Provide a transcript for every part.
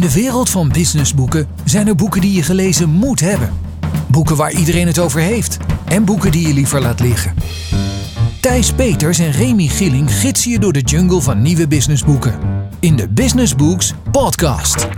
In de wereld van businessboeken zijn er boeken die je gelezen moet hebben. Boeken waar iedereen het over heeft. En boeken die je liever laat liggen. Thijs Peters en Remy Gilling gidsen je door de jungle van nieuwe businessboeken. In de Business Books podcast.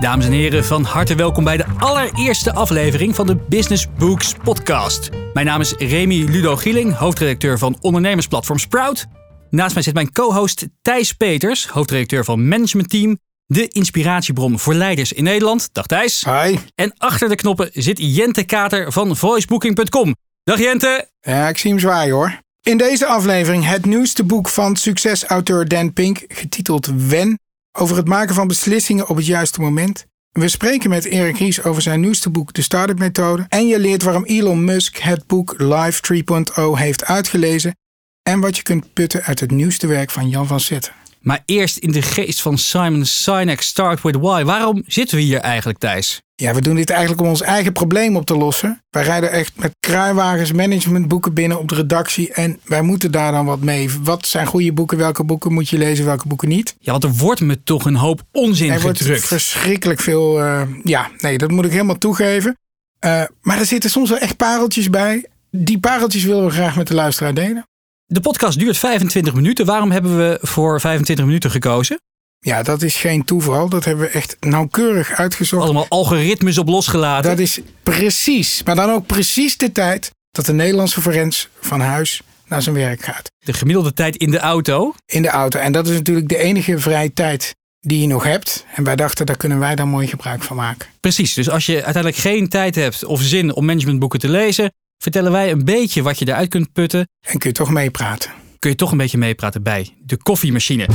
Dames en heren, van harte welkom bij de allereerste aflevering van de Business Books podcast. Mijn naam is Remy Ludo Gieling, hoofdredacteur van ondernemersplatform Sprout. Naast mij zit mijn co-host Thijs Peters, hoofdredacteur van Management Team, de inspiratiebron voor leiders in Nederland. Dag Thijs. Hi. En achter de knoppen zit Jente Kater van voicebooking.com. Dag Jente. Ja, ik zie hem zwaaien hoor. In deze aflevering het nieuwste boek van succesauteur Dan Pink, getiteld Wen, over het maken van beslissingen op het juiste moment. We spreken met Erik Ries over zijn nieuwste boek De Startup Methode. En je leert waarom Elon Musk het boek Live 3.0 heeft uitgelezen. En wat je kunt putten uit het nieuwste werk van Jan van Zetten. Maar eerst in de geest van Simon Sinek, Start With Why. Waarom zitten we hier eigenlijk, Thijs? Ja, we doen dit eigenlijk om ons eigen probleem op te lossen. Wij rijden echt met kruiwagens managementboeken binnen op de redactie. En wij moeten daar dan wat mee. Wat zijn goede boeken? Welke boeken moet je lezen? Welke boeken niet? Ja, want er wordt me toch een hoop onzin er gedrukt. wordt verschrikkelijk veel. uh, ja, nee, dat moet ik helemaal toegeven. Uh, maar er zitten soms wel echt pareltjes bij. Die pareltjes willen we graag met de luisteraar delen. De podcast duurt 25 minuten. Waarom hebben we voor 25 minuten gekozen? Ja, dat is geen toeval. Dat hebben we echt nauwkeurig uitgezocht. Allemaal algoritmes op losgelaten. Dat is precies, maar dan ook precies de tijd dat de Nederlandse forens van huis naar zijn werk gaat. De gemiddelde tijd in de auto? In de auto. En dat is natuurlijk de enige vrije tijd die je nog hebt. En wij dachten, daar kunnen wij dan mooi gebruik van maken. Precies, dus als je uiteindelijk geen tijd hebt of zin om managementboeken te lezen, vertellen wij een beetje wat je eruit kunt putten. En kun je toch meepraten. Kun je toch een beetje meepraten bij de koffiemachine.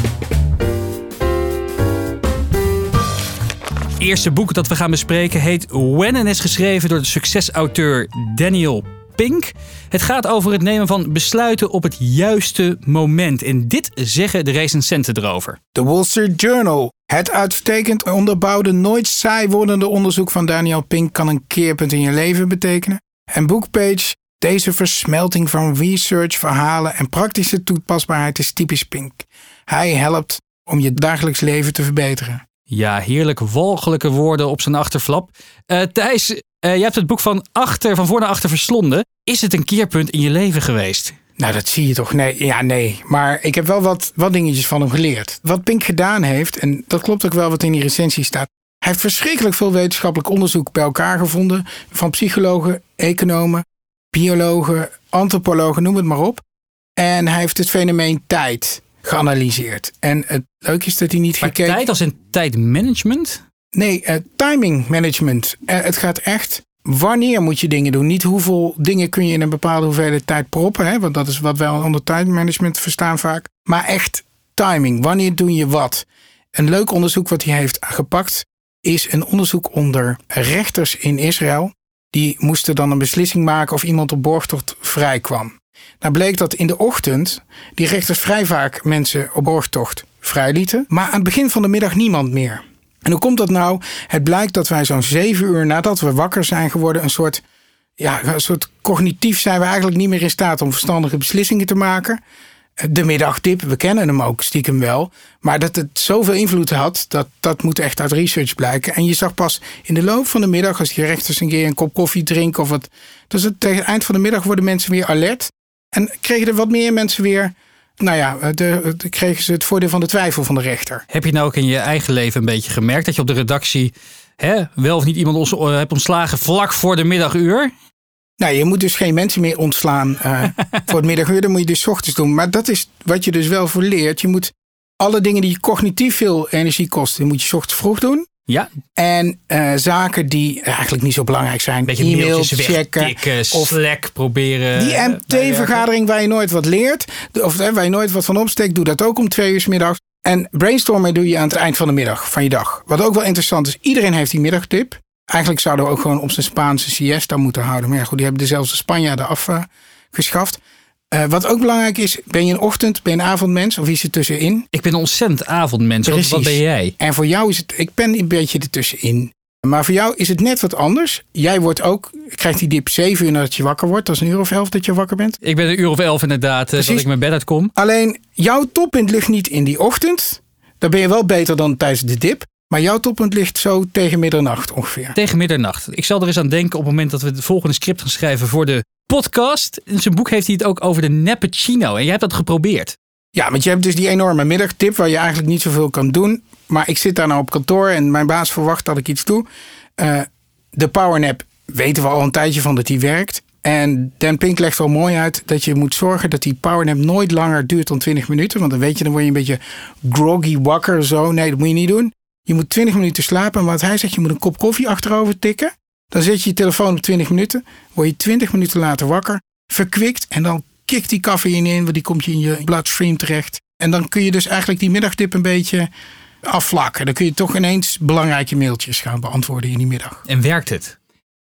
Het eerste boek dat we gaan bespreken heet When en is geschreven door de succesauteur Daniel Pink. Het gaat over het nemen van besluiten op het juiste moment. En dit zeggen de recensenten erover. The Wall Street Journal. Het uitstekend onderbouwde, nooit saai wordende onderzoek van Daniel Pink kan een keerpunt in je leven betekenen. En Bookpage, deze versmelting van research, verhalen en praktische toepasbaarheid is typisch Pink. Hij helpt om je dagelijks leven te verbeteren. Ja, heerlijk walgelijke woorden op zijn achterflap. Uh, Thijs, uh, jij hebt het boek van, achter, van voor naar achter verslonden. Is het een keerpunt in je leven geweest? Nou, dat zie je toch? Nee, ja, nee. Maar ik heb wel wat, wat dingetjes van hem geleerd. Wat Pink gedaan heeft, en dat klopt ook wel wat in die recensie staat. Hij heeft verschrikkelijk veel wetenschappelijk onderzoek bij elkaar gevonden. Van psychologen, economen, biologen, antropologen, noem het maar op. En hij heeft het fenomeen tijd geanalyseerd. En het leuke is dat hij niet maar gekeken... tijd als in tijdmanagement? Nee, uh, timing management. Uh, het gaat echt... Wanneer moet je dingen doen? Niet hoeveel dingen kun je in een bepaalde hoeveelheid tijd proppen. Hè? Want dat is wat wij onder tijdmanagement verstaan vaak. Maar echt timing. Wanneer doe je wat? Een leuk onderzoek wat hij heeft gepakt... is een onderzoek onder rechters in Israël. Die moesten dan een beslissing maken of iemand op borgtocht vrij kwam. Nou bleek dat in de ochtend die rechters vrij vaak mensen op borgtocht vrijlieten, maar aan het begin van de middag niemand meer. En hoe komt dat nou? Het blijkt dat wij zo'n zeven uur nadat we wakker zijn geworden, een soort, ja, een soort cognitief zijn we eigenlijk niet meer in staat om verstandige beslissingen te maken. De middagdip, we kennen hem ook stiekem wel. Maar dat het zoveel invloed had, dat, dat moet echt uit research blijken. En je zag pas in de loop van de middag, als die rechters een keer een kop koffie drinken of wat. Dus tegen het eind van de middag worden mensen weer alert. En kregen er wat meer mensen weer. Nou ja, de, de, kregen ze het voordeel van de twijfel van de rechter. Heb je nou ook in je eigen leven een beetje gemerkt dat je op de redactie hè, wel of niet iemand ons, uh, hebt ontslagen vlak voor de middaguur? Nou, je moet dus geen mensen meer ontslaan uh, voor het middaguur. Dat moet je dus 's ochtends doen. Maar dat is wat je dus wel voor leert. Je moet alle dingen die cognitief veel energie kosten, moet je 's ochtends vroeg doen. Ja. En uh, zaken die eigenlijk niet zo belangrijk zijn. Beetje e-mails checken. of Slack proberen. Die MT-vergadering waar je nooit wat leert. Of waar je nooit wat van opsteekt. Doe dat ook om twee uur s middags. En brainstormen doe je aan het eind van de middag van je dag. Wat ook wel interessant is. Iedereen heeft die middagtip. Eigenlijk zouden we ook gewoon op zijn Spaanse siesta moeten houden. Maar ja, goed, die hebben dezelfde Spanjaarden afgeschaft. Uh, wat ook belangrijk is, ben je een ochtend, ben je een avondmens of is het tussenin? Ik ben een ontzettend avondmens. Precies. Wat ben jij? En voor jou is het, ik ben een beetje ertussenin. Maar voor jou is het net wat anders. Jij wordt ook, krijgt die dip 7 uur nadat je wakker wordt. Dat is een uur of elf dat je wakker bent. Ik ben een uur of elf inderdaad, Precies. dat ik mijn bed uitkom. Alleen jouw toppunt ligt niet in die ochtend. Dan ben je wel beter dan tijdens de dip. Maar jouw toppunt ligt zo tegen middernacht ongeveer. Tegen middernacht. Ik zal er eens aan denken op het moment dat we het volgende script gaan schrijven voor de podcast. In zijn boek heeft hij het ook over de Neppuccino. En jij hebt dat geprobeerd. Ja, want je hebt dus die enorme middagtip waar je eigenlijk niet zoveel kan doen. Maar ik zit daar nou op kantoor en mijn baas verwacht dat ik iets doe. Uh, de powernap weten we al een tijdje van dat die werkt. En Dan Pink legt al mooi uit dat je moet zorgen dat die powernap nooit langer duurt dan 20 minuten. Want dan weet je, dan word je een beetje groggy wakker zo. Nee, dat moet je niet doen. Je moet 20 minuten slapen. En wat hij zegt, je moet een kop koffie achterover tikken. Dan zet je je telefoon op 20 minuten. Word je 20 minuten later wakker. Verkwikt. En dan kikt die cafeïne in, want die komt je in je bloodstream terecht. En dan kun je dus eigenlijk die middagdip een beetje afvlakken. Dan kun je toch ineens belangrijke mailtjes gaan beantwoorden in die middag. En werkt het?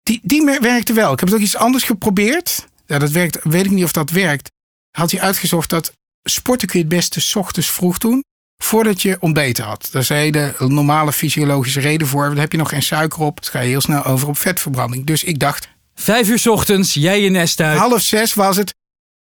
Die, die werkte wel. Ik heb het ook iets anders geprobeerd. Ja, dat werkt, weet ik niet of dat werkt. Had hij uitgezocht dat sporten kun je het beste s ochtends vroeg doen. Voordat je ontbeten had. Daar is een hele normale fysiologische reden voor. Dan heb je nog geen suiker op. Dan ga je heel snel over op vetverbranding. Dus ik dacht. Vijf uur s ochtends, jij je nest uit. Half zes was het.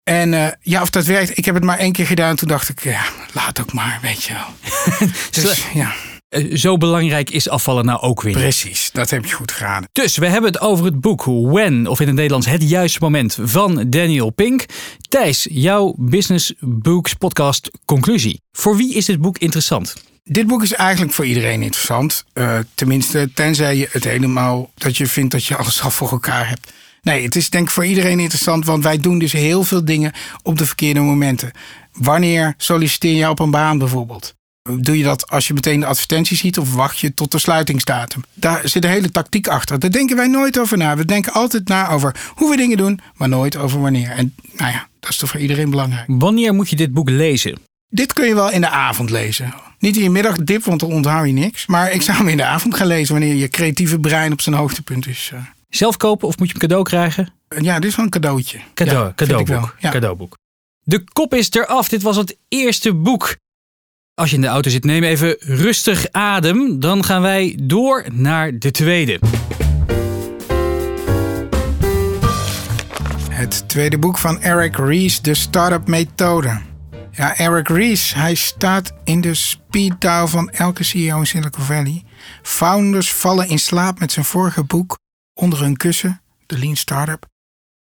En uh, ja, of dat werkt, ik heb het maar één keer gedaan. Toen dacht ik, ja, laat ook maar, weet je wel. dus, ja. Eh, zo belangrijk is afvallen nou ook weer. Precies, dat heb je goed geraden. Dus we hebben het over het boek When, of in het Nederlands Het Juiste Moment van Daniel Pink. Thijs, jouw Business Books podcast conclusie. Voor wie is dit boek interessant? Dit boek is eigenlijk voor iedereen interessant. Uh, tenminste, tenzij je het helemaal dat je vindt dat je alles al voor elkaar hebt. Nee, het is denk ik voor iedereen interessant, want wij doen dus heel veel dingen op de verkeerde momenten. Wanneer solliciteer je op een baan bijvoorbeeld? Doe je dat als je meteen de advertentie ziet of wacht je tot de sluitingsdatum? Daar zit een hele tactiek achter. Daar denken wij nooit over na. We denken altijd na over hoe we dingen doen, maar nooit over wanneer. En nou ja, dat is toch voor iedereen belangrijk. Wanneer moet je dit boek lezen? Dit kun je wel in de avond lezen. Niet in je middagdip, want dan onthoud je niks. Maar ik zou hem in de avond gaan lezen wanneer je creatieve brein op zijn hoogtepunt is. Eh. Zelf kopen of moet je hem cadeau krijgen? Ja, dit is wel een cadeautje. Cadeau, ja, cadeauboek. Ja. cadeauboek. De kop is eraf. Dit was het eerste boek. Als je in de auto zit, neem even rustig adem. Dan gaan wij door naar de tweede. Het tweede boek van Eric Ries, de Startup Methode. Ja, Eric Ries, hij staat in de speed dial van elke CEO in Silicon Valley. Founders vallen in slaap met zijn vorige boek onder hun kussen, de Lean Startup.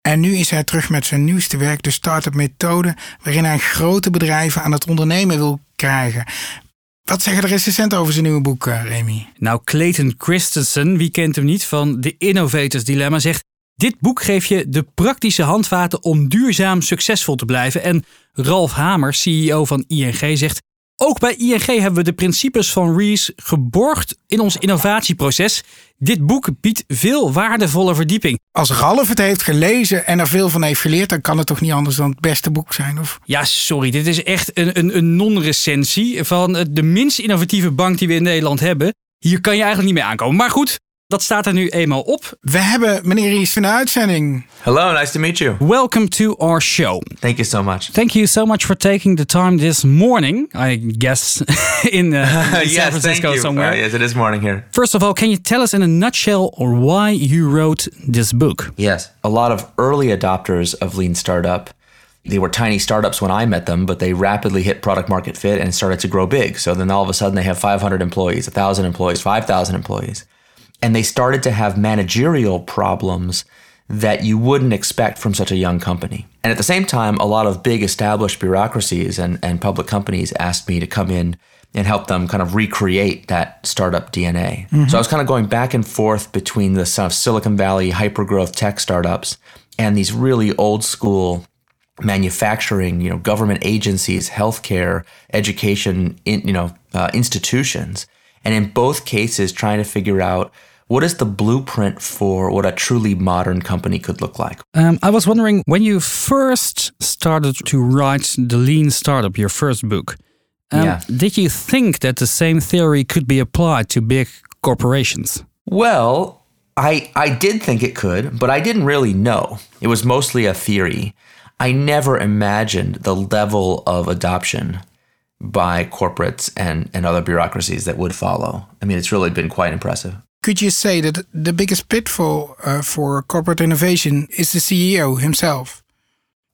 En nu is hij terug met zijn nieuwste werk, de Startup Methode, waarin hij grote bedrijven aan het ondernemen wil krijgen. Wat zeggen de recensenten over zijn nieuwe boek, uh, Remy? Nou, Clayton Christensen, wie kent hem niet van The Innovators Dilemma, zegt: Dit boek geeft je de praktische handvaten om duurzaam succesvol te blijven. En Ralf Hamer, CEO van ING, zegt: ook bij ING hebben we de principes van Rees geborgd in ons innovatieproces. Dit boek biedt veel waardevolle verdieping. Als Ralf het heeft gelezen en er veel van heeft geleerd, dan kan het toch niet anders dan het beste boek zijn? Of? Ja, sorry. Dit is echt een, een, een non-recensie van de minst innovatieve bank die we in Nederland hebben. Hier kan je eigenlijk niet mee aankomen. Maar goed, dat staat er nu eenmaal op. We hebben meneer Ries in de uitzending. Hello, nice to meet you. Welcome to our show. Thank you so much. Thank you so much for taking the time this morning, I guess, in, uh, in yes, San Francisco thank you. somewhere. Uh, yes, it is morning here. First of all, can you tell us in a nutshell or why you wrote this book? Yes, a lot of early adopters of Lean Startup. They were tiny startups when I met them, but they rapidly hit product market fit and started to grow big. So then all of a sudden they have 500 employees, 1,000 employees, 5,000 employees. And they started to have managerial problems that you wouldn't expect from such a young company. And at the same time, a lot of big established bureaucracies and, and public companies asked me to come in and help them kind of recreate that startup DNA. Mm-hmm. So I was kind of going back and forth between the sort of Silicon Valley hypergrowth tech startups and these really old school manufacturing, you know, government agencies, healthcare, education, in, you know, uh, institutions. And in both cases, trying to figure out what is the blueprint for what a truly modern company could look like? Um, I was wondering when you first started to write the Lean Startup, your first book, um, yeah. did you think that the same theory could be applied to big corporations? Well, I, I did think it could, but I didn't really know. It was mostly a theory. I never imagined the level of adoption by corporates and, and other bureaucracies that would follow. I mean, it's really been quite impressive. Could you say that the biggest pitfall uh, for corporate innovation is the CEO himself?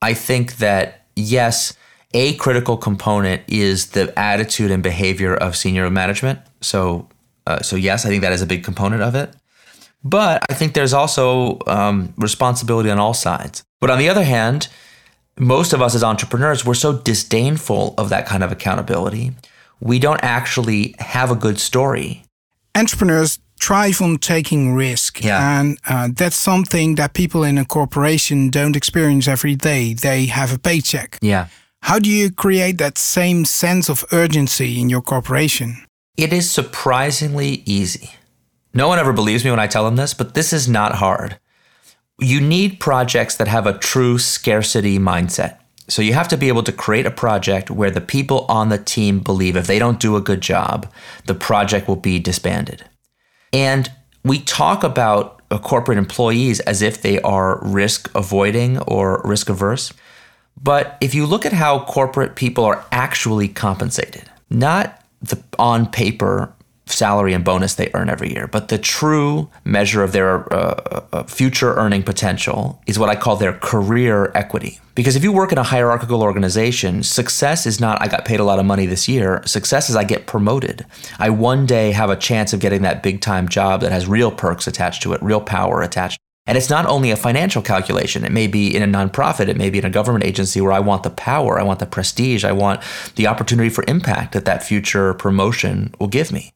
I think that, yes, a critical component is the attitude and behavior of senior management. So, Uh, so, yes, I think that is a big component of it. But I think there's also um, responsibility on all sides. But on the other hand, most of us as entrepreneurs, we're so disdainful of that kind of accountability. We don't actually have a good story. Entrepreneurs thrive on taking risk. Yeah. And uh, that's something that people in a corporation don't experience every day. They have a paycheck. Yeah. How do you create that same sense of urgency in your corporation? It is surprisingly easy. No one ever believes me when I tell them this, but this is not hard. You need projects that have a true scarcity mindset. So you have to be able to create a project where the people on the team believe if they don't do a good job, the project will be disbanded. And we talk about uh, corporate employees as if they are risk avoiding or risk averse. But if you look at how corporate people are actually compensated, not the on paper salary and bonus they earn every year, but the true measure of their uh, uh, future earning potential is what I call their career equity. Because if you work in a hierarchical organization, success is not I got paid a lot of money this year. Success is I get promoted. I one day have a chance of getting that big time job that has real perks attached to it, real power attached. And it's not only a financial calculation. It may be in a nonprofit, it may be in a government agency where I want the power, I want the prestige, I want the opportunity for impact that that future promotion will give me.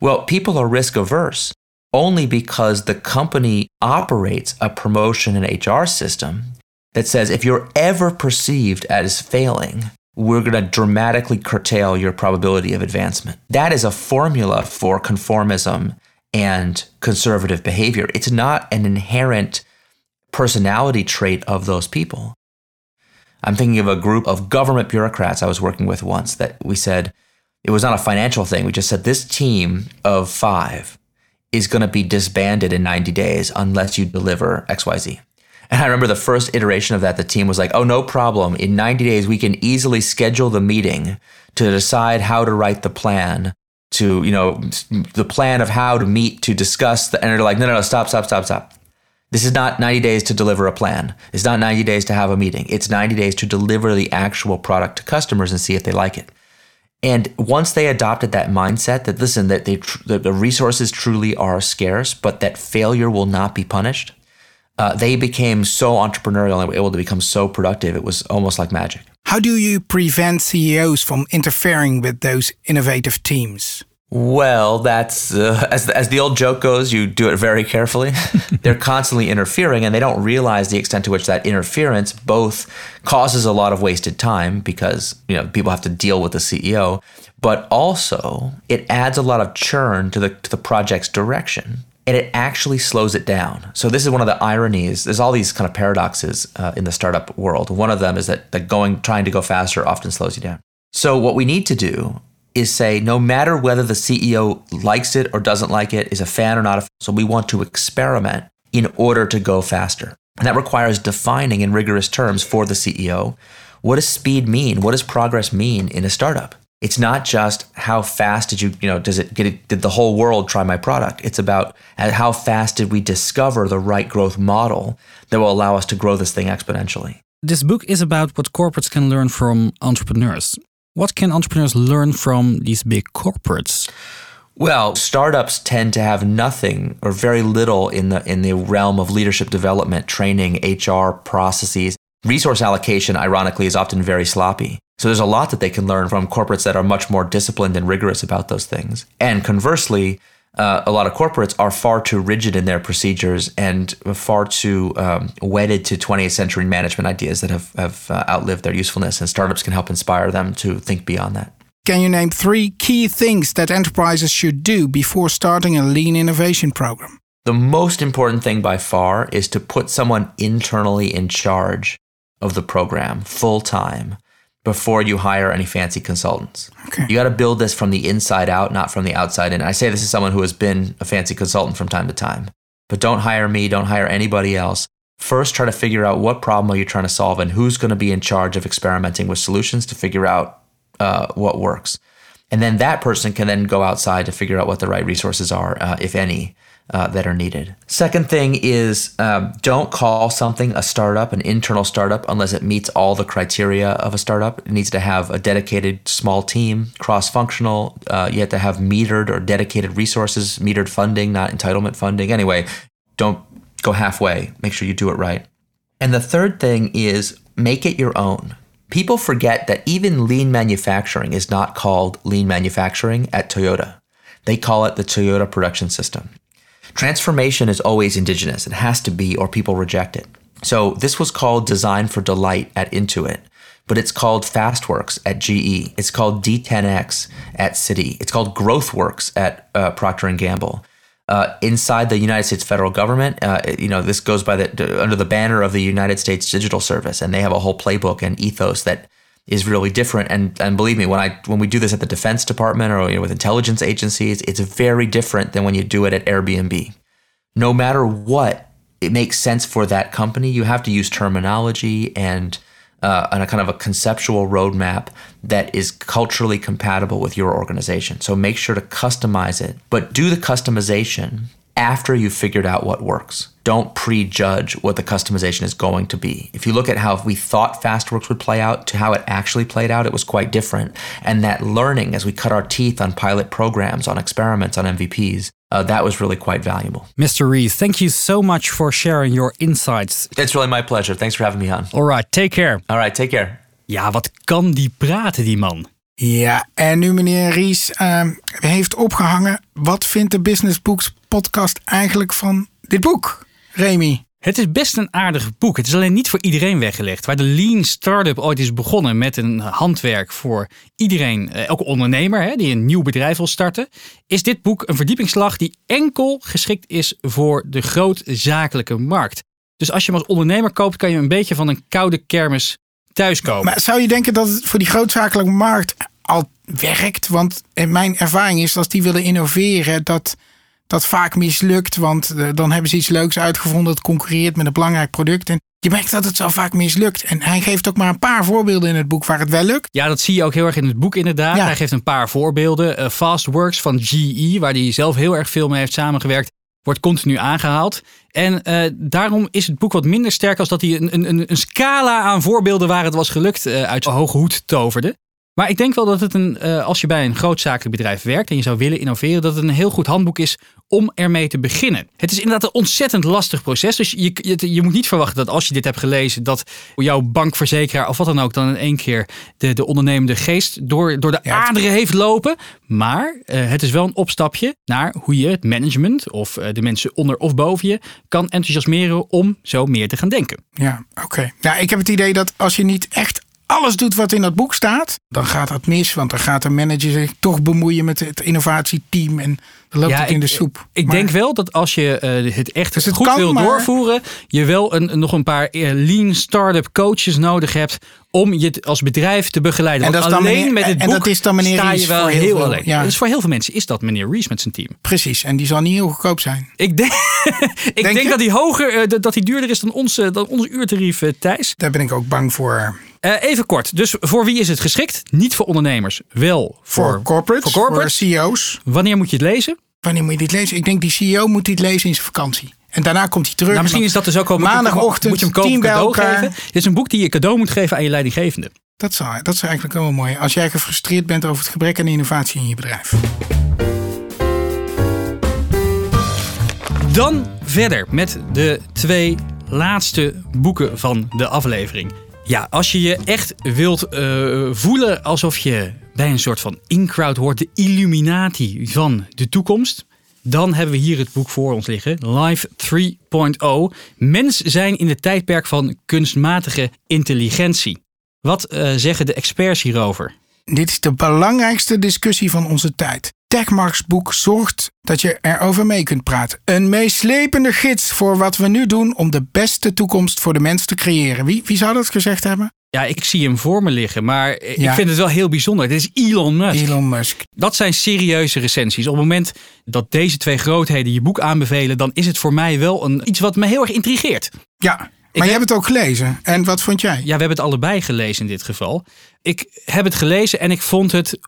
Well, people are risk averse only because the company operates a promotion and HR system that says if you're ever perceived as failing, we're going to dramatically curtail your probability of advancement. That is a formula for conformism and conservative behavior. It's not an inherent personality trait of those people. I'm thinking of a group of government bureaucrats I was working with once that we said, it was not a financial thing. We just said this team of five is going to be disbanded in 90 days unless you deliver XYZ. And I remember the first iteration of that, the team was like, oh, no problem. In 90 days, we can easily schedule the meeting to decide how to write the plan, to, you know, the plan of how to meet to discuss the, and they're like, no, no, no, stop, stop, stop, stop. This is not 90 days to deliver a plan. It's not 90 days to have a meeting. It's 90 days to deliver the actual product to customers and see if they like it. And once they adopted that mindset that listen that they tr- that the resources truly are scarce, but that failure will not be punished, uh, they became so entrepreneurial and were able to become so productive. It was almost like magic. How do you prevent CEOs from interfering with those innovative teams? Well, that's uh, as the, as the old joke goes. You do it very carefully. They're constantly interfering, and they don't realize the extent to which that interference both causes a lot of wasted time because you know people have to deal with the CEO, but also it adds a lot of churn to the to the project's direction, and it actually slows it down. So this is one of the ironies. There's all these kind of paradoxes uh, in the startup world. One of them is that that going trying to go faster often slows you down. So what we need to do is say no matter whether the CEO likes it or doesn't like it, is a fan or not a so we want to experiment in order to go faster. And that requires defining in rigorous terms for the CEO what does speed mean? What does progress mean in a startup? It's not just how fast did you, you know, does it get it, did the whole world try my product? It's about uh, how fast did we discover the right growth model that will allow us to grow this thing exponentially. This book is about what corporates can learn from entrepreneurs. What can entrepreneurs learn from these big corporates? Well, startups tend to have nothing or very little in the in the realm of leadership development, training, HR processes. Resource allocation, ironically, is often very sloppy. So there's a lot that they can learn from corporates that are much more disciplined and rigorous about those things. And conversely, uh, a lot of corporates are far too rigid in their procedures and far too um, wedded to 20th century management ideas that have, have uh, outlived their usefulness. And startups can help inspire them to think beyond that. Can you name three key things that enterprises should do before starting a lean innovation program? The most important thing by far is to put someone internally in charge of the program full time before you hire any fancy consultants. Okay. You got to build this from the inside out, not from the outside in. I say this is someone who has been a fancy consultant from time to time. But don't hire me, don't hire anybody else. First, try to figure out what problem are you trying to solve and who's going to be in charge of experimenting with solutions to figure out uh, what works. And then that person can then go outside to figure out what the right resources are, uh, if any. Uh, that are needed. Second thing is um, don't call something a startup, an internal startup, unless it meets all the criteria of a startup. It needs to have a dedicated small team, cross functional. Uh, you have to have metered or dedicated resources, metered funding, not entitlement funding. Anyway, don't go halfway. Make sure you do it right. And the third thing is make it your own. People forget that even lean manufacturing is not called lean manufacturing at Toyota. They call it the Toyota production system. Transformation is always indigenous. It has to be, or people reject it. So this was called Design for Delight at Intuit, but it's called FastWorks at GE. It's called D10X at Citi. It's called GrowthWorks at uh, Procter and Gamble. Uh, inside the United States federal government, uh, you know, this goes by the under the banner of the United States Digital Service, and they have a whole playbook and ethos that is really different. And and believe me, when I when we do this at the Defense Department or you know, with intelligence agencies, it's very different than when you do it at Airbnb. No matter what, it makes sense for that company. You have to use terminology and uh, and a kind of a conceptual roadmap that is culturally compatible with your organization. So make sure to customize it, but do the customization after you've figured out what works. Don't prejudge what the customization is going to be. If you look at how we thought FastWorks would play out to how it actually played out, it was quite different. And that learning as we cut our teeth on pilot programs, on experiments, on MVPs, uh, that was really quite valuable. Mr. Reed, thank you so much for sharing your insights. It's really my pleasure. Thanks for having me on. All right, take care. All right, take care. Ja, wat kan die praten, die man? Ja, en nu meneer Ries uh, heeft opgehangen. Wat vindt de Business Books podcast eigenlijk van dit boek, Remy? Het is best een aardig boek. Het is alleen niet voor iedereen weggelegd. Waar de Lean Startup ooit is begonnen met een handwerk voor iedereen, eh, elke ondernemer hè, die een nieuw bedrijf wil starten, is dit boek een verdiepingsslag die enkel geschikt is voor de grootzakelijke markt. Dus als je hem als ondernemer koopt, kan je een beetje van een koude kermis thuiskomen. Maar zou je denken dat het voor die grootzakelijke markt al werkt? Want mijn ervaring is dat als die willen innoveren, dat dat vaak mislukt. Want uh, dan hebben ze iets leuks uitgevonden dat concurreert met een belangrijk product. En je merkt dat het zo vaak mislukt. En hij geeft ook maar een paar voorbeelden in het boek waar het wel lukt. Ja, dat zie je ook heel erg in het boek inderdaad. Hij geeft een paar voorbeelden. Uh, Fastworks van GE, waar hij zelf heel erg veel mee heeft samengewerkt, wordt continu aangehaald. En uh, daarom is het boek wat minder sterk als dat hij een, een, een scala aan voorbeelden waar het was gelukt uit de hoge hoed toverde. Maar ik denk wel dat het een, uh, als je bij een grootzakelijk bedrijf werkt en je zou willen innoveren, dat het een heel goed handboek is om ermee te beginnen. Het is inderdaad een ontzettend lastig proces. Dus je, je, je, moet niet verwachten dat als je dit hebt gelezen, dat jouw bankverzekeraar of wat dan ook dan in één keer de, de ondernemende geest door, door de ja, aderen heeft lopen. Maar uh, het is wel een opstapje naar hoe je het management of uh, de mensen onder of boven je kan enthousiasmeren om zo meer te gaan denken. Ja, oké. Okay. Ja, ik heb het idee dat als je niet echt alles doet wat in dat boek staat, dan gaat dat mis. Want dan gaat de manager zich toch bemoeien met het innovatieteam. En dan loopt het in de soep. Ik denk wel dat als je uh, het echt dus het goed kan, wil maar... doorvoeren, je wel een, nog een paar uh, lean startup coaches nodig hebt om je als bedrijf te begeleiden. En dat, Want alleen meneer, met het boek en dat is dan meneer sta je wel voor heel, heel veel, alleen. ja. Dus voor heel veel mensen is dat meneer Rees met zijn team. Precies, en die zal niet heel goedkoop zijn. Ik denk, ik denk, dat die hoger, uh, dat die duurder is dan ons, dan ons uurtarief, Thijs. Daar ben ik ook bang voor. Uh, even kort. Dus voor wie is het geschikt? Niet voor ondernemers. Wel voor, voor corporates, voor, corporates. voor CEO's. Wanneer moet je het lezen? Wanneer moet je dit lezen? Ik denk die CEO moet dit lezen in zijn vakantie. En daarna komt hij terug. Nou, misschien is dat dus ook al maandagochtend. Moet je hem kopen cadeau geven? Dit is een boek die je cadeau moet geven aan je leidinggevende. Dat is, dat is eigenlijk wel mooi. Als jij gefrustreerd bent over het gebrek aan innovatie in je bedrijf. Dan verder met de twee laatste boeken van de aflevering. Ja, als je je echt wilt uh, voelen alsof je bij een soort van in-crowd hoort, de illuminati van de toekomst, dan hebben we hier het boek voor ons liggen. Life 3.0. Mens zijn in het tijdperk van kunstmatige intelligentie. Wat uh, zeggen de experts hierover? Dit is de belangrijkste discussie van onze tijd. Techmarks boek zorgt dat je erover mee kunt praten. Een meeslepende gids voor wat we nu doen om de beste toekomst voor de mens te creëren. Wie, wie zou dat gezegd hebben? Ja, ik zie hem voor me liggen, maar ik vind het wel heel bijzonder. Dit is Elon Musk. Elon Musk. Dat zijn serieuze recensies. Op het moment dat deze twee grootheden je boek aanbevelen, dan is het voor mij wel een, iets wat me heel erg intrigeert. Ja, maar je hebt het ook gelezen. En wat vond jij? Ja, we hebben het allebei gelezen in dit geval. Ik heb het gelezen en ik vond het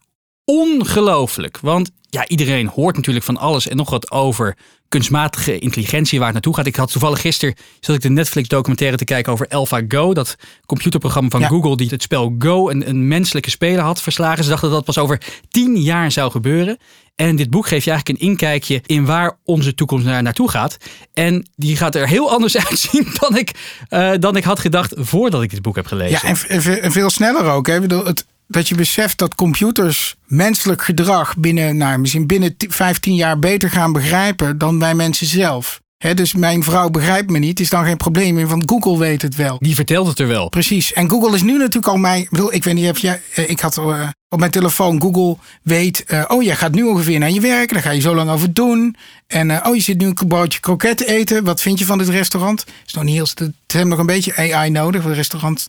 ongelooflijk. Want ja, iedereen hoort natuurlijk van alles en nog wat over kunstmatige intelligentie waar het naartoe gaat. Ik had toevallig gisteren zat ik de Netflix documentaire te kijken over AlphaGo, dat computerprogramma van Ja. Google die het spel Go een, een menselijke speler had verslagen. Ze dachten dat dat pas over tien jaar zou gebeuren. En dit boek geeft je eigenlijk een inkijkje in waar onze toekomst naar, naartoe gaat. En die gaat er heel anders uitzien dan ik, eh, dan ik had gedacht voordat ik dit boek heb gelezen. Ja, en, en ve- en veel sneller ook. Hè? Ik bedoel, het, dat je beseft dat computers menselijk gedrag binnen, nou, misschien binnen 15 jaar beter gaan begrijpen dan wij mensen zelf. Dus mijn vrouw begrijpt me niet, is dan geen probleem meer, want Google weet het wel. Die vertelt het er wel. Precies. En Google is nu natuurlijk al mijn. Ik bedoel, ik weet niet of jij. eh, Ik had eh, op mijn telefoon Google weet. eh, oh, jij gaat nu ongeveer naar je werk. Daar ga je zo lang over doen. En oh, je zit nu een broodje kroket eten. Wat vind je van dit restaurant? Is nog niet heel. Het hebben nog een beetje AI nodig. Voor het restaurant.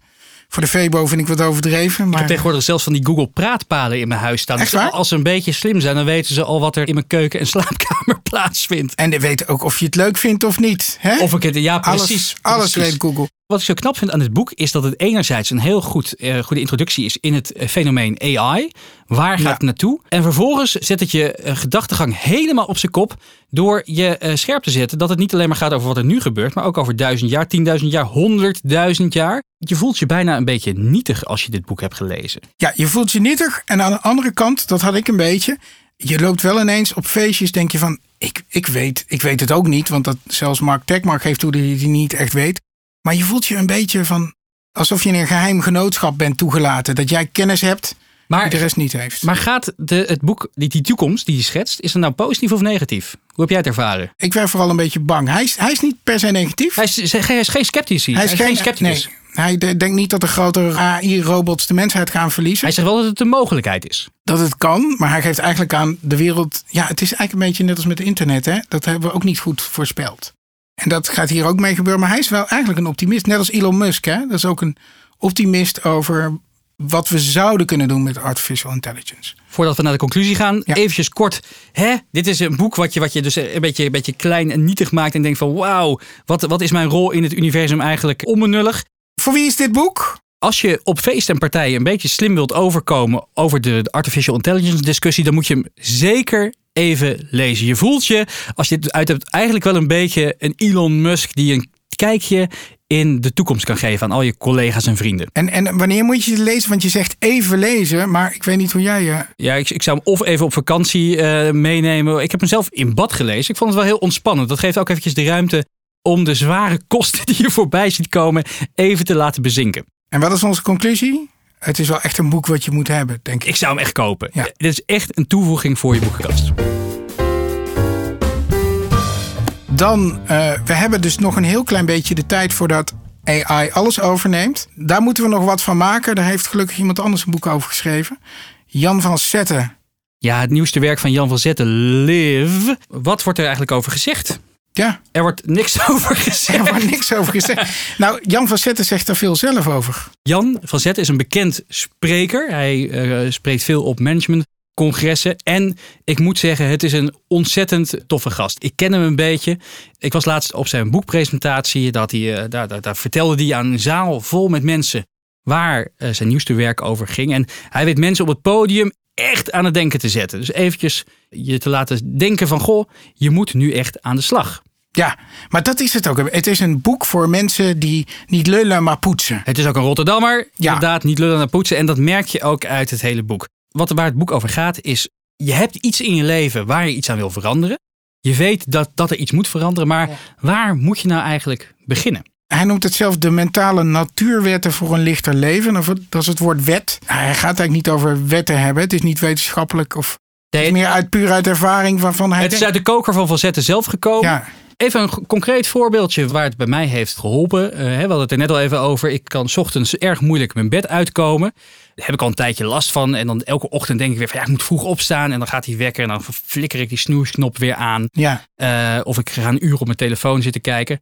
Voor de Febo vind ik wat overdreven. Ik Maar heb tegenwoordig zelfs van die Google praatpalen in mijn huis staan. Echt Dus waar? als ze een beetje slim zijn, dan weten ze al wat er in mijn keuken en slaapkamer plaatsvindt. en die weet ook of je het leuk vindt of niet. Hè? Of ik het, ja precies. alles, alles precies. weet Google. Wat ik zo knap vind aan dit boek is dat het enerzijds een heel goed, eh, goede introductie is in het eh, fenomeen AI. Waar gaat Ja. het naartoe? En vervolgens zet het je eh, gedachtegang helemaal op zijn kop door je scherp te zetten dat het niet alleen maar gaat over wat er nu gebeurt, maar ook over duizend jaar, tienduizend jaar, honderdduizend jaar. Je voelt je bijna een beetje nietig als je dit boek hebt gelezen. Ja, je voelt je nietig. En aan de andere kant, dat had ik een beetje. Je loopt wel ineens op feestjes, denk je van, ik, ik, weet, ik weet het ook niet. Want dat, zelfs Mark Tekmark geeft toe dat hij het niet echt weet. Maar je voelt je een beetje van, alsof je in een geheim genootschap bent toegelaten. Dat jij kennis hebt Maar, de rest niet heeft. maar gaat de, het boek, die, die toekomst die je schetst, is het nou positief of negatief? Hoe heb jij het ervaren? ik werd vooral een beetje bang. Hij is, hij is niet per se negatief. Hij is, hij is geen sceptici. Hij is, geen scepticus. nee, hij de- denkt niet dat de grotere AI-robots de mensheid gaan verliezen. Hij zegt wel dat het een mogelijkheid is. dat het kan, maar hij geeft eigenlijk aan de wereld. Ja, het is eigenlijk een beetje net als met internet, hè? Dat hebben we ook niet goed voorspeld. En dat gaat hier ook mee gebeuren. Maar hij is wel eigenlijk een optimist, net als Elon Musk, hè? Dat is ook een optimist over wat we zouden kunnen doen met artificial intelligence. Voordat we naar de conclusie gaan, Ja. eventjes kort. Hè? Dit is een boek wat je, wat je dus een beetje, een beetje klein en nietig maakt. En denkt van wauw, wat, wat is mijn rol in het universum eigenlijk onbenullig. Voor wie is dit boek? Als je op feesten en partijen een beetje slim wilt overkomen over de, de artificial intelligence discussie, dan moet je hem zeker even lezen. Je voelt je, als je dit uit hebt, eigenlijk wel een beetje een Elon Musk die een kijkje in de toekomst kan geven aan al je collega's en vrienden. En, en wanneer moet je het lezen? Want je zegt even lezen, maar ik weet niet hoe jij je. Ja, ik, ik zou hem of even op vakantie eh, meenemen. Ik heb hem zelf in bad gelezen. Ik vond het wel heel ontspannend. Dat geeft ook eventjes de ruimte om de zware kosten die je voorbij ziet komen even te laten bezinken. En wat is onze conclusie? Het is wel echt een boek wat je moet hebben, denk ik. Ik zou hem echt kopen. Ja. Dit is echt een toevoeging voor je boekenkast. Dan, eh, we hebben dus nog een heel klein beetje de tijd voordat AI alles overneemt. Daar moeten we nog wat van maken. Daar heeft gelukkig iemand anders een boek over geschreven. Jan van Zetten. Ja, het nieuwste werk van Jan van Zetten, Live. Wat wordt er eigenlijk over gezegd? Ja, Er wordt niks over gezegd. er wordt niks over gezegd. Nou, Jan van Zetten zegt er veel zelf over. Jan van Zetten is een bekend spreker. Hij eh, spreekt veel op managementcongressen. En ik moet zeggen, het is een ontzettend toffe gast. Ik ken hem een beetje. Ik was laatst op zijn boekpresentatie. Dat hij, eh, daar, daar, daar vertelde hij aan een zaal vol met mensen waar eh, zijn nieuwste werk over ging. En hij weet mensen op het podium echt aan het denken te zetten. Dus eventjes je te laten denken van... goh, je moet nu echt aan de slag. Ja, maar dat is het ook. Het is een boek voor mensen die niet lullen, maar poetsen. Het is ook een Rotterdammer. Ja. Inderdaad, niet lullen naar poetsen. En dat merk je ook uit het hele boek. Wat er waar het boek over gaat is... je hebt iets in je leven waar je iets aan wil veranderen. Je weet dat, dat er iets moet veranderen. Maar waar moet je nou eigenlijk beginnen? Hij noemt het zelf de mentale natuurwetten voor een lichter leven. Of het- Dat is het woord wet. Nou, hij gaat eigenlijk niet over wetten hebben. Het is niet wetenschappelijk of Nee, het is meer uit puur uit ervaring waarvan hij het is uit de koker van Van Zetten zelf gekomen. Ja, Even een concreet voorbeeldje waar het bij mij heeft geholpen. Eh, we hadden het er net al even over. Ik kan 's ochtends erg moeilijk mijn bed uitkomen. Daar heb ik al een tijdje last van. En dan elke ochtend denk ik weer van ja, ik moet vroeg opstaan. En dan gaat hij wekker en dan flikker ik die snoesknop weer aan. ja. Eh, of ik ga een uur op mijn telefoon zitten kijken.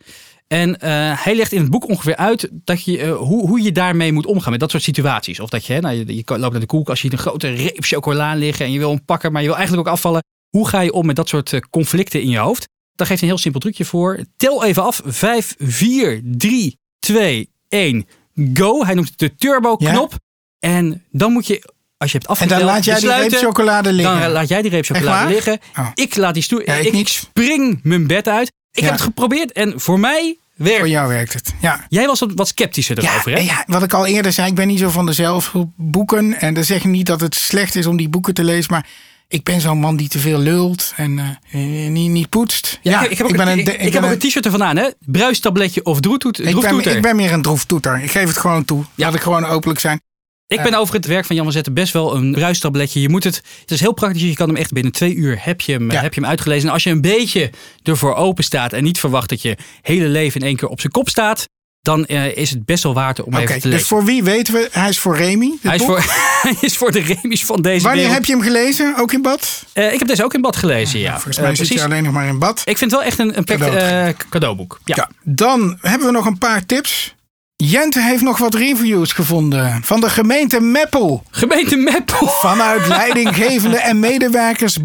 En eh, hij legt in het boek ongeveer uit dat je, hoe, hoe je daarmee moet omgaan met dat soort situaties. Of dat je, nou, je, je loopt naar de koelkast, je ziet een grote reep chocola liggen en je wil hem pakken, maar je wil eigenlijk ook afvallen. Hoe ga je om met dat soort conflicten in je hoofd? Daar geeft hij een heel simpel trucje voor. Tel even af. 5, 4, 3, 2, 1, go. Hij noemt het de turbo knop. En dan moet je als je hebt En afgeteld, dan laat jij die reep chocolade liggen. Dan laat jij die reep chocolade liggen. Oh. Ik laat die stoel. Ja, ik ik spring mijn bed uit. Ik Ja. heb het geprobeerd en voor mij werkt. Voor jou werkt het. Ja. Jij was wat, wat sceptischer Ja, erover, hè? ja, wat ik al eerder zei, ik ben niet zo van de zelfboeken. En dat zeg ik niet dat het slecht is om die boeken te lezen. Maar ik ben zo'n man die te veel lult en eh, eh, niet, niet poetst. Ja, ik, ik heb ook, ben een, een- ik, ik ik ben heb ook een- een t-shirt ervan aan, hè? Bruistabletje of droetoet, ik ben, droeftoeter. ik ben meer een droeftoeter. Ik geef het gewoon toe. Ja. Laat ik gewoon openlijk zijn. Ik ben over het werk van Jan van Zetten best wel een bruistabletje. Je moet het, het is heel praktisch. Je kan hem echt binnen twee uur heb je hem, Ja. heb je hem uitgelezen. En als je een beetje ervoor open staat en niet verwacht dat je hele leven in één keer op zijn kop staat, dan eh, is het best wel waard om Oké, even te dus lezen. voor wie weten we? Hij is voor Remy. Hij is, voor, hij is voor de remies van deze Wanneer wereld. heb je hem gelezen? Ook in bad? Eh, ik heb deze ook in bad gelezen, ja. Volgens Eh, mij zit precies. je alleen nog maar in bad. Ik vind het wel echt een, een Cadeau. cadeauboek. Ja. Ja. Dan hebben we nog een paar tips. Jente heeft nog wat reviews gevonden van de gemeente Meppel. Gemeente Meppel. Vanuit leidinggevende en medewerkers.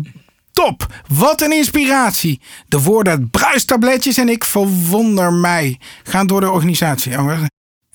Top! Wat een inspiratie. De woorden bruistabletjes en ik verwonder mij gaan door de organisatie. Oh.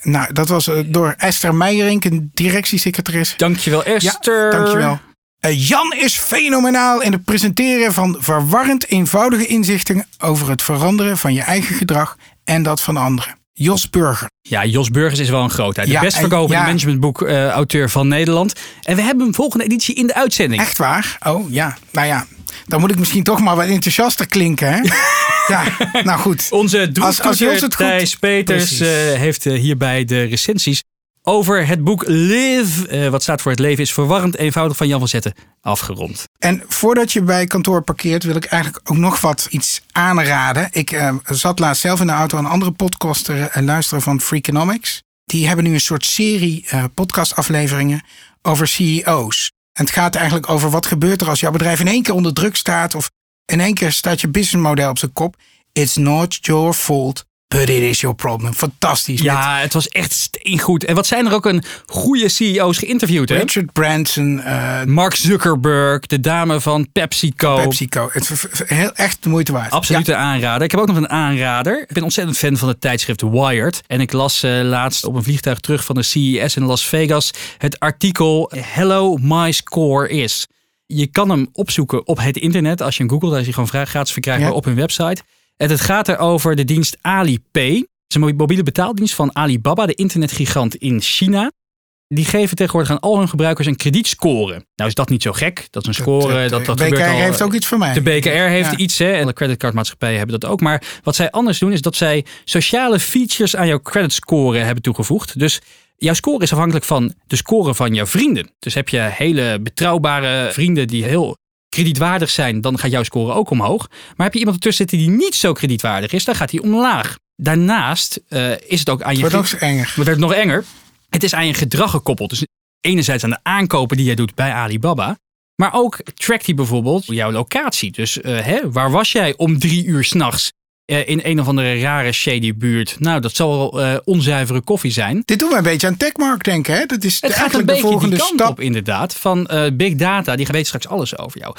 Nou, dat was eh, door Esther Meijerink, een directiesecretaris. Dankjewel Esther. Ja, dankjewel. Eh, Jan is fenomenaal in het presenteren van verwarrend eenvoudige inzichten over het veranderen van je eigen gedrag en dat van anderen. Jos Burger. Ja, Jos Burgers is wel een grootheid. De Ja, best en- verkopende ja. managementboek-auteur van Nederland. En we hebben hem volgende editie in de uitzending. Echt waar? Oh ja, nou ja. Dan moet ik misschien toch maar wat enthousiaster klinken, hè? ja, nou goed. Onze droeftoeter Thijs Peters eh, heeft eh, hierbij de recensies over het boek Live, eh, wat staat voor het leven is verwarrend eenvoudig van Jan van Zetten, afgerond. En voordat je bij kantoor parkeert, wil ik eigenlijk ook nog wat iets aanraden. Ik zat laatst zelf in de auto een andere podcast eh, luisteren van Freakonomics. Die hebben nu een soort serie podcastafleveringen over CEO's. En het gaat eigenlijk over wat gebeurt er als jouw bedrijf in één keer onder druk staat. Of in één keer staat je businessmodel op zijn kop. It's not your fault, but it is your problem. Fantastisch. Ja, het was echt steengoed. En wat zijn er ook een goede CEO's geïnterviewd, hè? Richard Branson, eh, Mark Zuckerberg, de dame van PepsiCo. PepsiCo. Het heel echt de moeite waard. Absoluut een aanrader. Ik heb ook nog een aanrader. Ik ben ontzettend fan van het tijdschrift Wired. En ik las eh, laatst op een vliegtuig terug van de CES in Las Vegas het artikel Hello My Score Is. Je kan hem opzoeken op het internet. Als je hem googelt, dan is hij gewoon vrij gratis verkrijgbaar Ja. op hun website. En het gaat er over de dienst Alipay. Het is een mobiele betaaldienst van Alibaba, de internetgigant in China. Die geven tegenwoordig aan al hun gebruikers een kredietscore. Nou is dat niet zo gek. Dat is een score. Dat, eh, dat, BKR gebeurt al, heeft ook iets voor mij. de BKR heeft Ja. iets, hè, en de creditcardmaatschappijen hebben dat ook. Maar wat zij anders doen, is dat zij sociale features aan jouw creditscore hebben toegevoegd. Dus jouw score is afhankelijk van de score van jouw vrienden. Dus heb je hele betrouwbare vrienden die heel kredietwaardig zijn, dan gaat jouw score ook omhoog. Maar heb je iemand ertussen zitten die niet zo kredietwaardig is, dan gaat hij omlaag. Daarnaast eh, is het ook aan je Wordt ook ge- enger. het werd nog enger. Het is aan je gedrag gekoppeld. Dus enerzijds aan de aankopen die jij doet bij Alibaba. Maar ook trackt hij bijvoorbeeld jouw locatie. Dus eh, hè, waar was jij om drie uur s'nachts? Uh, in een of andere rare shady buurt. Nou, dat zal wel uh, onzuivere koffie zijn. Dit doet me een beetje aan Techmark denken. Hè? Dat is Het gaat een eigenlijk de volgende die kant stap. op inderdaad. Van uh, big data, die weet straks alles over jou.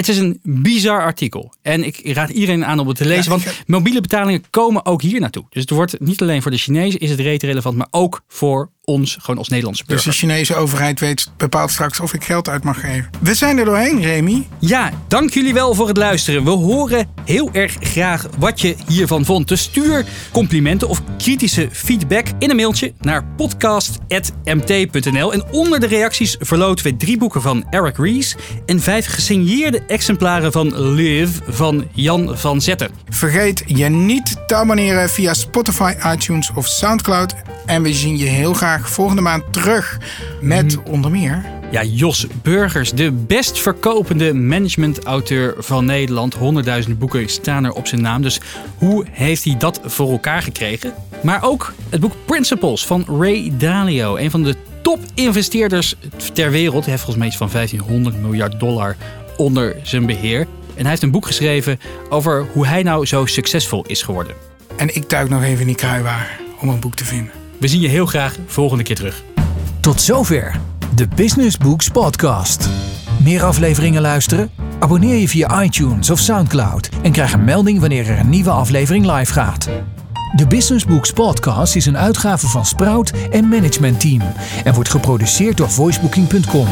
Het is een bizar artikel. En ik raad iedereen aan om het te lezen. Ja, want ik- mobiele betalingen komen ook hier naartoe. Dus het wordt niet alleen voor de Chinezen is het rete relevant. Maar ook voor ons, gewoon als Nederlandse Dus de Chinese overheid weet, bepaalt straks of ik geld uit mag geven. We zijn er doorheen, Remy. Ja, dank jullie wel voor het luisteren. We horen heel erg graag wat je hiervan vond. Dus stuur complimenten of kritische feedback in een mailtje naar podcast.mt.nl. En onder de reacties verloten we drie boeken van Eric Ries en vijf gesigneerde exemplaren van Live van Jan van Zetten. Vergeet je niet te abonneren via Spotify, iTunes of Soundcloud. En we zien je heel graag volgende maand terug met Mhm. onder meer... Ja, Jos Burgers, de best verkopende managementauteur van Nederland. 100.000 boeken staan er op zijn naam. Dus hoe heeft hij dat voor elkaar gekregen? Maar ook het boek Principles van Ray Dalio. Een van de top-investeerders ter wereld. Hij heeft volgens mij iets van 1500 miljard dollar onder zijn beheer. En hij heeft een boek geschreven over hoe hij nou zo succesvol is geworden. En ik duik nog even in die kruiwaar om een boek te vinden. We zien je heel graag volgende keer terug. Tot zover de Business Books Podcast. Meer afleveringen luisteren? Abonneer je via iTunes of Soundcloud en krijg een melding wanneer er een nieuwe aflevering live gaat. De Business Books Podcast is een uitgave van Sprout en Management Team en wordt geproduceerd door voicebooking.com.